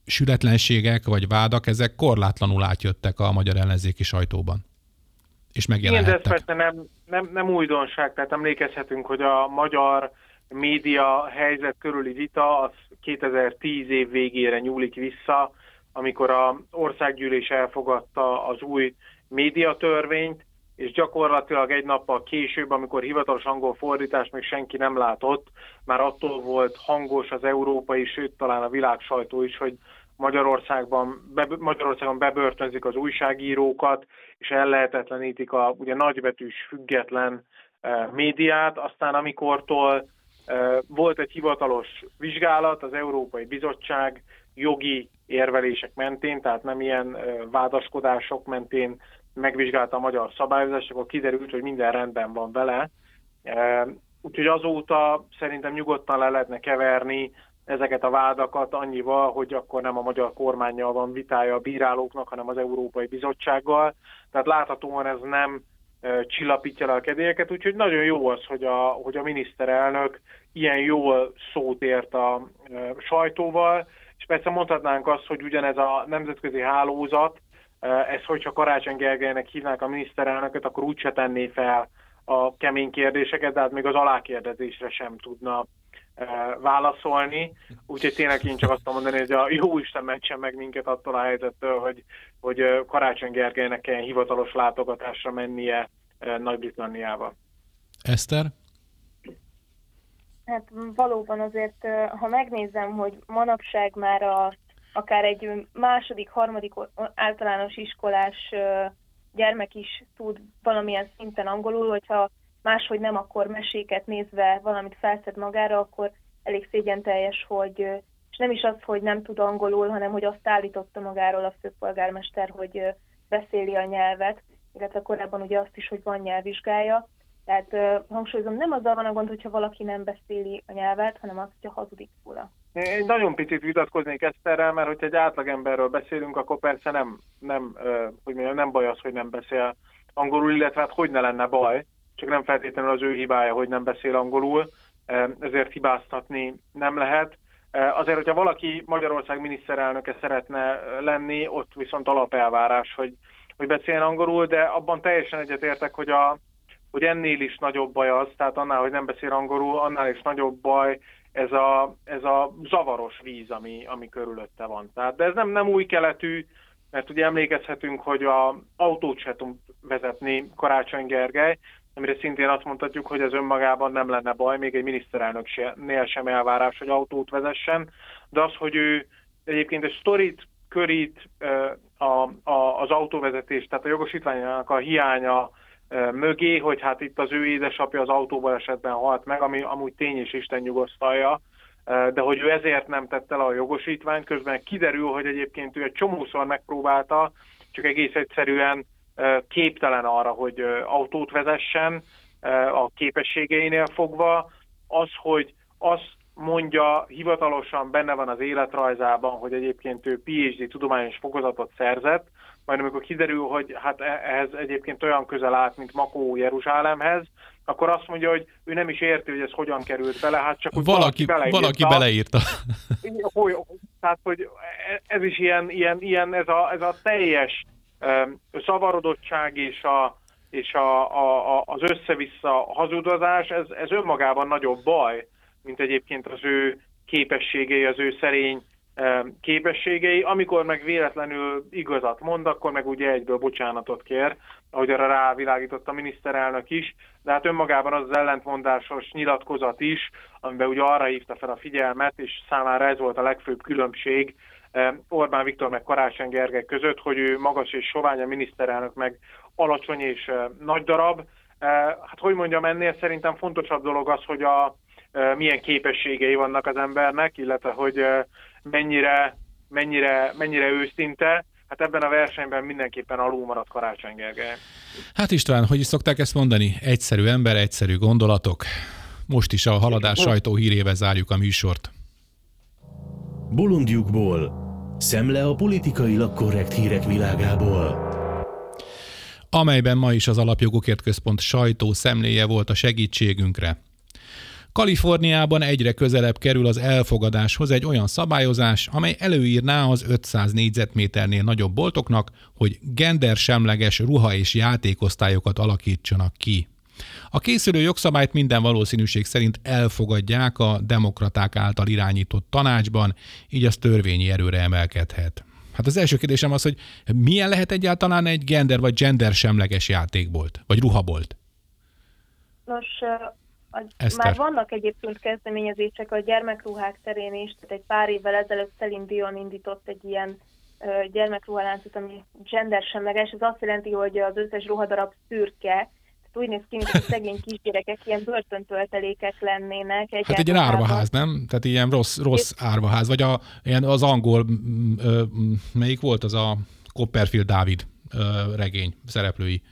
sületlenségek vagy vádak, ezek korlátlanul átjöttek a magyar ellenzéki sajtóban. És megjelenhettek. Igen, de ez persze nem, nem, nem újdonság, tehát emlékezhetünk, hogy a magyar média helyzet körüli vita az 2010 év végére nyúlik vissza, amikor a országgyűlés elfogadta az új médiatörvényt, és gyakorlatilag egy nappal később, amikor hivatalos angol fordítást még senki nem látott, már attól volt hangos az európai, sőt talán a világ sajtó is, hogy Magyarországban, be, Magyarországon bebörtönzik az újságírókat, és ellehetetlenítik a ugye nagybetűs független e, médiát. Aztán amikortól e, volt egy hivatalos vizsgálat, az Európai Bizottság jogi érvelések mentén, tehát nem ilyen vádaskodások mentén megvizsgálta a magyar szabályozást, akkor kiderült, hogy minden rendben van vele. Úgyhogy azóta szerintem nyugodtan le lehetne keverni ezeket a vádakat annyival, hogy akkor nem a magyar kormányjal van vitája a bírálóknak, hanem az Európai Bizottsággal. Tehát láthatóan ez nem csillapítja le a kedélyeket, úgyhogy nagyon jó az, hogy a, hogy a miniszterelnök ilyen jól szót ért a sajtóval, és persze mondhatnánk azt, hogy ugyanez a nemzetközi hálózat, ez, hogyha Karácsony Gergelynek hívnák a miniszterelnököt, akkor úgyse tenné fel a kemény kérdéseket, de hát még az alákérdezésre sem tudna válaszolni. Úgyhogy tényleg én csak azt mondani, hogy a jó Isten mentsen meg minket attól a helyzettől, hogy, hogy Karácsony Gergelynek kell hivatalos látogatásra mennie Nagy-Britanniába. Eszter? Hát valóban azért, ha megnézem, hogy manapság már a akár egy második, harmadik általános iskolás gyermek is tud valamilyen szinten angolul, hogyha máshogy nem, akkor meséket nézve valamit felszed magára, akkor elég szégyen teljes, hogy és nem is az, hogy nem tud angolul, hanem hogy azt állította magáról a főpolgármester, hogy beszéli a nyelvet, illetve korábban ugye azt is, hogy van nyelvvizsgája. Tehát hangsúlyozom, nem azzal van a gond, hogyha valaki nem beszéli a nyelvet, hanem az, hogyha hazudik róla. Én nagyon picit vitatkoznék Eszterrel, mert hogyha egy átlagemberről beszélünk, akkor persze nem, nem, hogy mondjam, nem baj az, hogy nem beszél angolul, illetve hát hogy ne lenne baj, csak nem feltétlenül az ő hibája, hogy nem beszél angolul, ezért hibáztatni nem lehet. Azért, hogyha valaki Magyarország miniszterelnöke szeretne lenni, ott viszont alapelvárás, hogy, hogy beszéljen angolul, de abban teljesen egyetértek, hogy, a, hogy ennél is nagyobb baj az, tehát annál, hogy nem beszél angolul, annál is nagyobb baj ez a, ez a zavaros víz, ami, ami körülötte van. Tehát, de ez nem, nem új keletű, mert ugye emlékezhetünk, hogy a autót se tud vezetni Karácsony Gergely, amire szintén azt mondhatjuk, hogy ez önmagában nem lenne baj, még egy miniszterelnöknél sem elvárás, hogy autót vezessen, de az, hogy ő egyébként egy sztorit körít a, a, az autóvezetés, tehát a jogosítványának a hiánya mögé, hogy hát itt az ő édesapja az autóban esetben halt meg, ami amúgy tény és Isten nyugosztalja, de hogy ő ezért nem tette le a jogosítványt, közben kiderül, hogy egyébként ő egy csomószor megpróbálta, csak egész egyszerűen képtelen arra, hogy autót vezessen a képességeinél fogva. Az, hogy azt mondja, hivatalosan benne van az életrajzában, hogy egyébként ő PhD tudományos fokozatot szerzett, majd amikor kiderül, hogy hát e- ehhez egyébként olyan közel állt, mint Makó Jeruzsálemhez, akkor azt mondja, hogy ő nem is érti, hogy ez hogyan került bele, hát csak valaki, valaki beleírta. Valaki beleírta. Hogy, tehát, hogy ez is ilyen, ilyen, ilyen ez, a, ez a teljes szavarodottság és, a, és a, a, a, az össze-vissza hazudozás, ez, ez önmagában nagyobb baj, mint egyébként az ő képességei, az ő szerény képességei, amikor meg véletlenül igazat mond, akkor meg ugye egyből bocsánatot kér, ahogy arra rávilágított a miniszterelnök is, de hát önmagában az az ellentmondásos nyilatkozat is, amiben ugye arra hívta fel a figyelmet, és számára ez volt a legfőbb különbség Orbán Viktor meg Karácsony Gergely között, hogy ő magas és sovány, a miniszterelnök meg alacsony és nagy darab. Hát hogy mondjam, ennél szerintem fontosabb dolog az, hogy a milyen képességei vannak az embernek, illetve hogy mennyire, mennyire, mennyire őszinte, hát ebben a versenyben mindenképpen alul maradt Karácsony Gergely. Hát István, hogy is szokták ezt mondani? Egyszerű ember, egyszerű gondolatok. Most is a haladás sajtó hírével zárjuk a műsort. Bolondjukból. Szemle a politikailag korrekt hírek világából. amelyben ma is az Alapjogokért Központ sajtó szemléje volt a segítségünkre. Kaliforniában egyre közelebb kerül az elfogadáshoz egy olyan szabályozás, amely előírná az 500 négyzetméternél nagyobb boltoknak, hogy gendersemleges ruha és játékosztályokat alakítsanak ki. A készülő jogszabályt minden valószínűség szerint elfogadják a demokraták által irányított tanácsban, így az törvényi erőre emelkedhet. Hát az első kérdésem az, hogy milyen lehet egyáltalán egy gender vagy gender semleges játékbolt, vagy ruhabolt? Nos, a, Eszter. már vannak egyébként kezdeményezések a gyermekruhák terén is, tehát egy pár évvel ezelőtt Celine Dion indított egy ilyen ö, gyermekruhaláncot, ami gender semleges. Ez azt jelenti, hogy az összes ruhadarab szürke, tehát úgy néz ki, mint a szegény kisgyerekek ilyen börtöntöltelékek lennének. Hát egy ilyen árvaház, nem? Tehát ilyen rossz, rossz árvaház, vagy a, ilyen az angol, ö, melyik volt az a Copperfield Dávid ö, regény szereplői.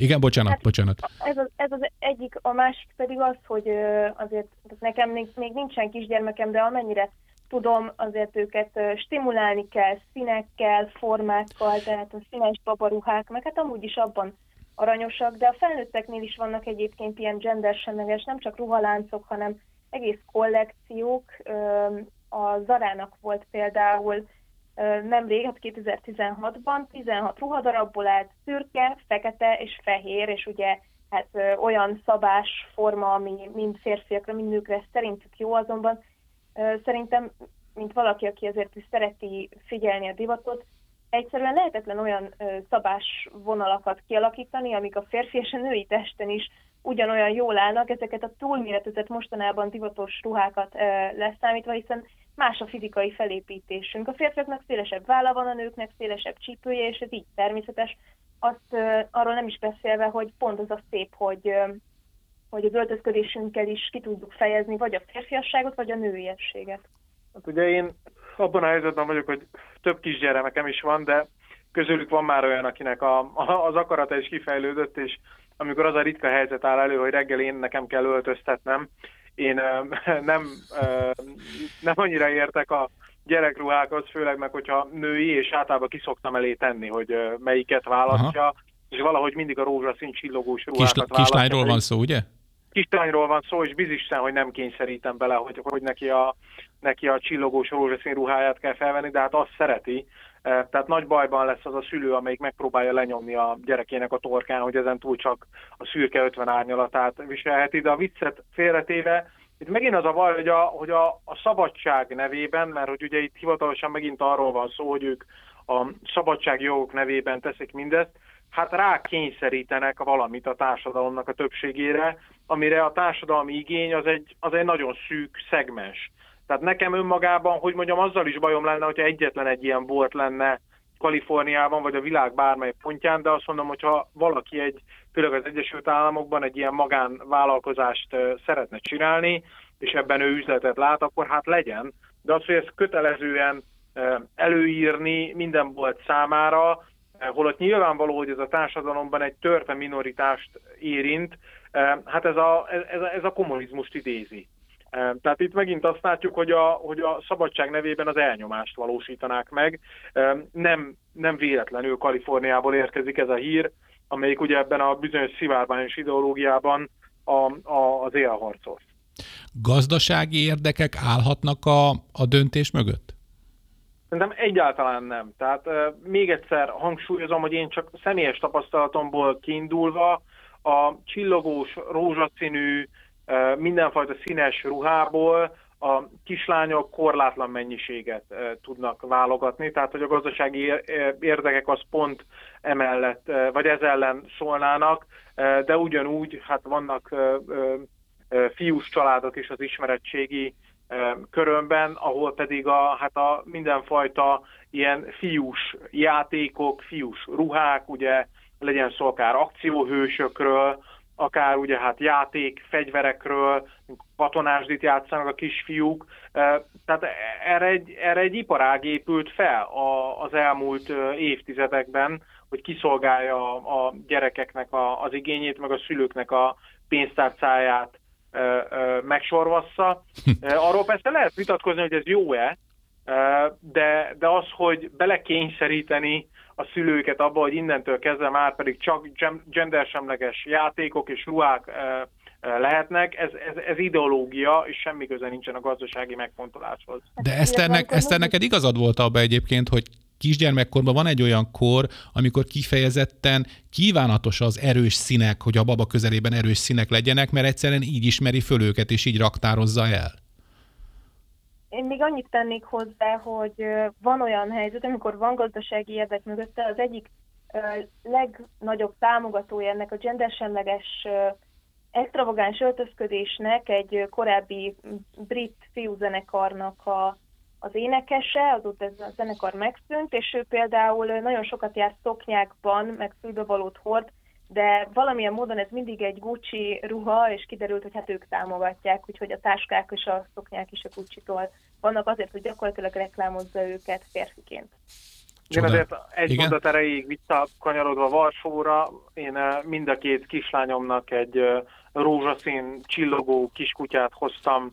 Igen, bocsánat, Hát- bocsánat. Ez az, ez az egyik, a másik pedig az, hogy azért nekem még, még nincsen kisgyermekem, de amennyire tudom, azért őket stimulálni kell színekkel, formákkal, tehát a színes babaruhák, meg hát amúgy is abban aranyosak, de a felnőtteknél is vannak egyébként ilyen gendersemleges, nem csak ruhaláncok, hanem egész kollekciók. A Zarának volt például nemrég, hát 2016-ban 16 ruhadarabból állt szürke, fekete és fehér, és ugye hát ö, olyan szabás forma, ami mind férfiakra, mind nőkre szerintük jó, azonban ö, szerintem, mint valaki, aki azért is szereti figyelni a divatot, egyszerűen lehetetlen olyan ö, szabás vonalakat kialakítani, amik a férfi és a női testen is ugyanolyan jól állnak, ezeket a túlméretezett mostanában divatos ruhákat ö, leszámítva, hiszen más a fizikai felépítésünk. A férfiaknak szélesebb válla van, a nőknek szélesebb csípője, és ez így természetes. Azt arról nem is beszélve, hogy pont az a szép, hogy, hogy az öltözködésünkkel is ki tudjuk fejezni vagy a férfiasságot, vagy a nőiességet. Hát ugye én abban a helyzetben vagyok, hogy több kisgyermekem is van, de közülük van már olyan, akinek a, a, az akarata is kifejlődött, és amikor az a ritka helyzet áll elő, hogy reggel én nekem kell öltöztetnem, én nem, nem annyira értek a gyerekruhákhoz, főleg meg, hogyha női, és általában kiszoktam elé tenni, hogy melyiket választja, Aha. és valahogy mindig a rózsaszín csillogós Kis, ruhákat választja. kislányról van szó, ugye? kislányról van szó, és bizisten, hogy nem kényszerítem bele, hogy, hogy neki, a, neki a csillogós rózsaszín ruháját kell felvenni, de hát azt szereti. Eh, Tehát nagy bajban lesz az a szülő, amelyik megpróbálja lenyomni a gyerekének a torkán, hogy ezen túl csak a szürke 50 árnyalatát viselheti, de a viccet félretéve, itt megint az a baj, hogy a, hogy a, a szabadság nevében, mert hogy ugye itt hivatalosan megint arról van szó, hogy ők a szabadságjogok nevében teszik mindezt, hát rá kényszerítenek valamit a társadalomnak a többségére, amire a társadalmi igény az egy, az egy nagyon szűk szegmens. Tehát nekem önmagában, hogy mondjam, azzal is bajom lenne, hogyha egyetlen egy ilyen bolt lenne Kaliforniában, vagy a világ bármely pontján, de azt mondom, hogyha valaki egy, főleg az Egyesült Államokban egy ilyen magánvállalkozást szeretne csinálni, és ebben ő üzletet lát, akkor hát legyen. De az, hogy ezt kötelezően előírni minden bolt számára, holott nyilvánvaló, hogy ez a társadalomban egy törpe minoritást érint, hát ez a, ez, a, ez a kommunizmust idézi. Tehát itt megint azt látjuk, hogy a, hogy a szabadság nevében az elnyomást valósítanák meg. Nem, nem véletlenül Kaliforniából érkezik ez a hír, amelyik ugye ebben a bizonyos szivárványos ideológiában a, a, az élharcol. Gazdasági érdekek állhatnak a, a döntés mögött? Szerintem egyáltalán nem. Tehát uh, még egyszer hangsúlyozom, hogy én csak személyes tapasztalatomból kiindulva a csillogós, rózsaszínű, mindenfajta színes ruhából a kislányok korlátlan mennyiséget tudnak válogatni, tehát hogy a gazdasági érdekek az pont emellett, vagy ez ellen szólnának, de ugyanúgy hát vannak fiús családok is az ismeretségi körömben, ahol pedig a, hát a mindenfajta ilyen fiús játékok, fiús ruhák, ugye legyen szó akár akcióhősökről, akár ugye hát játék, fegyverekről, katonásdit játszanak a kisfiúk. Tehát erre egy, erre egy iparág épült fel az elmúlt évtizedekben, hogy kiszolgálja a gyerekeknek a, az igényét, meg a szülőknek a pénztárcáját megsorvassza. Arról persze lehet vitatkozni, hogy ez jó-e, de, de az, hogy belekényszeríteni a szülőket abba, hogy innentől kezdve már pedig csak gendersemleges játékok és ruhák lehetnek, ez, ez, ez ideológia, és semmi köze nincsen a gazdasági megfontoláshoz. De Eszternek, Eszter neked igazad volt abba egyébként, hogy kisgyermekkorban van egy olyan kor, amikor kifejezetten kívánatos az erős színek, hogy a baba közelében erős színek legyenek, mert egyszerűen így ismeri föl őket, és így raktározza el. Én még annyit tennék hozzá, hogy van olyan helyzet, amikor van gazdasági érdek mögötte, az egyik legnagyobb támogatója ennek a gendersemleges extravagáns öltözködésnek egy korábbi brit fiúzenekarnak a, az énekese, azóta ez a zenekar megszűnt, és ő például nagyon sokat járt szoknyákban, meg fülbevalót hord, de valamilyen módon ez mindig egy Gucci ruha, és kiderült, hogy hát ők támogatják, úgyhogy a táskák és a szoknyák is a Gucci-tól vannak azért, hogy gyakorlatilag reklámozza őket férfiként. Én azért egy Igen? mondat erejéig visszakanyarodva Varsóra, én eh, mind a két kislányomnak egy eh, rózsaszín csillogó kiskutyát hoztam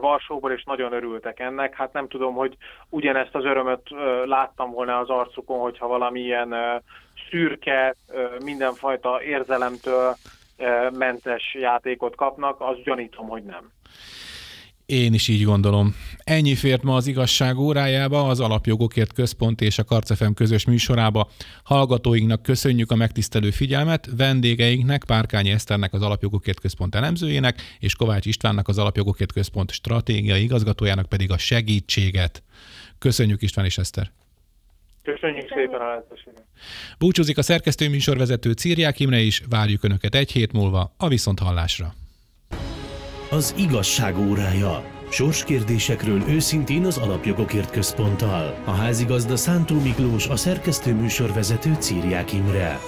Varsóból, és nagyon örültek ennek. Hát nem tudom, hogy ugyanezt az örömöt láttam volna az arcukon, hogyha valamilyen szürke, mindenfajta érzelemtől mentes játékot kapnak, az gyanítom, hogy nem. Én is így gondolom. Ennyi fért ma az igazság órájába, az Alapjogokért Központ és a Karcefem közös műsorába. Hallgatóinknak köszönjük a megtisztelő figyelmet, vendégeinknek, Párkányi Eszternek az Alapjogokért Központ elemzőjének, és Kovács Istvánnak az Alapjogokért Központ stratégiai igazgatójának pedig a segítséget. Köszönjük István és Eszter! Köszönjük szépen a lehetőséget! Búcsúzik a szerkesztő műsorvezető Círiák Imre is, várjuk Önöket egy hét múlva a Viszonthallásra. Az igazság órája. Sorskérdésekről őszintén az Alapjogokért Központtal. A házigazda Szántó Miklós, a szerkesztő műsorvezető Círiák Imre.